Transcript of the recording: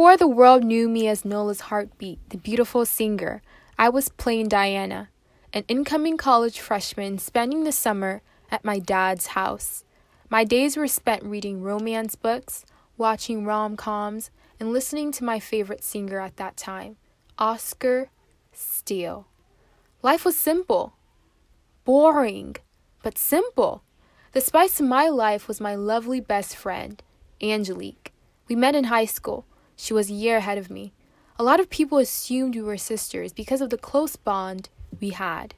Before the world knew me as Nola's heartbeat, the beautiful singer, I was plain Diana, an incoming college freshman spending the summer at my dad's house. My days were spent reading romance books, watching rom coms, and listening to my favorite singer at that time, Oscar Steele. Life was simple, boring, but simple. The spice of my life was my lovely best friend, Angelique. We met in high school. She was a year ahead of me. A lot of people assumed we were sisters because of the close bond we had.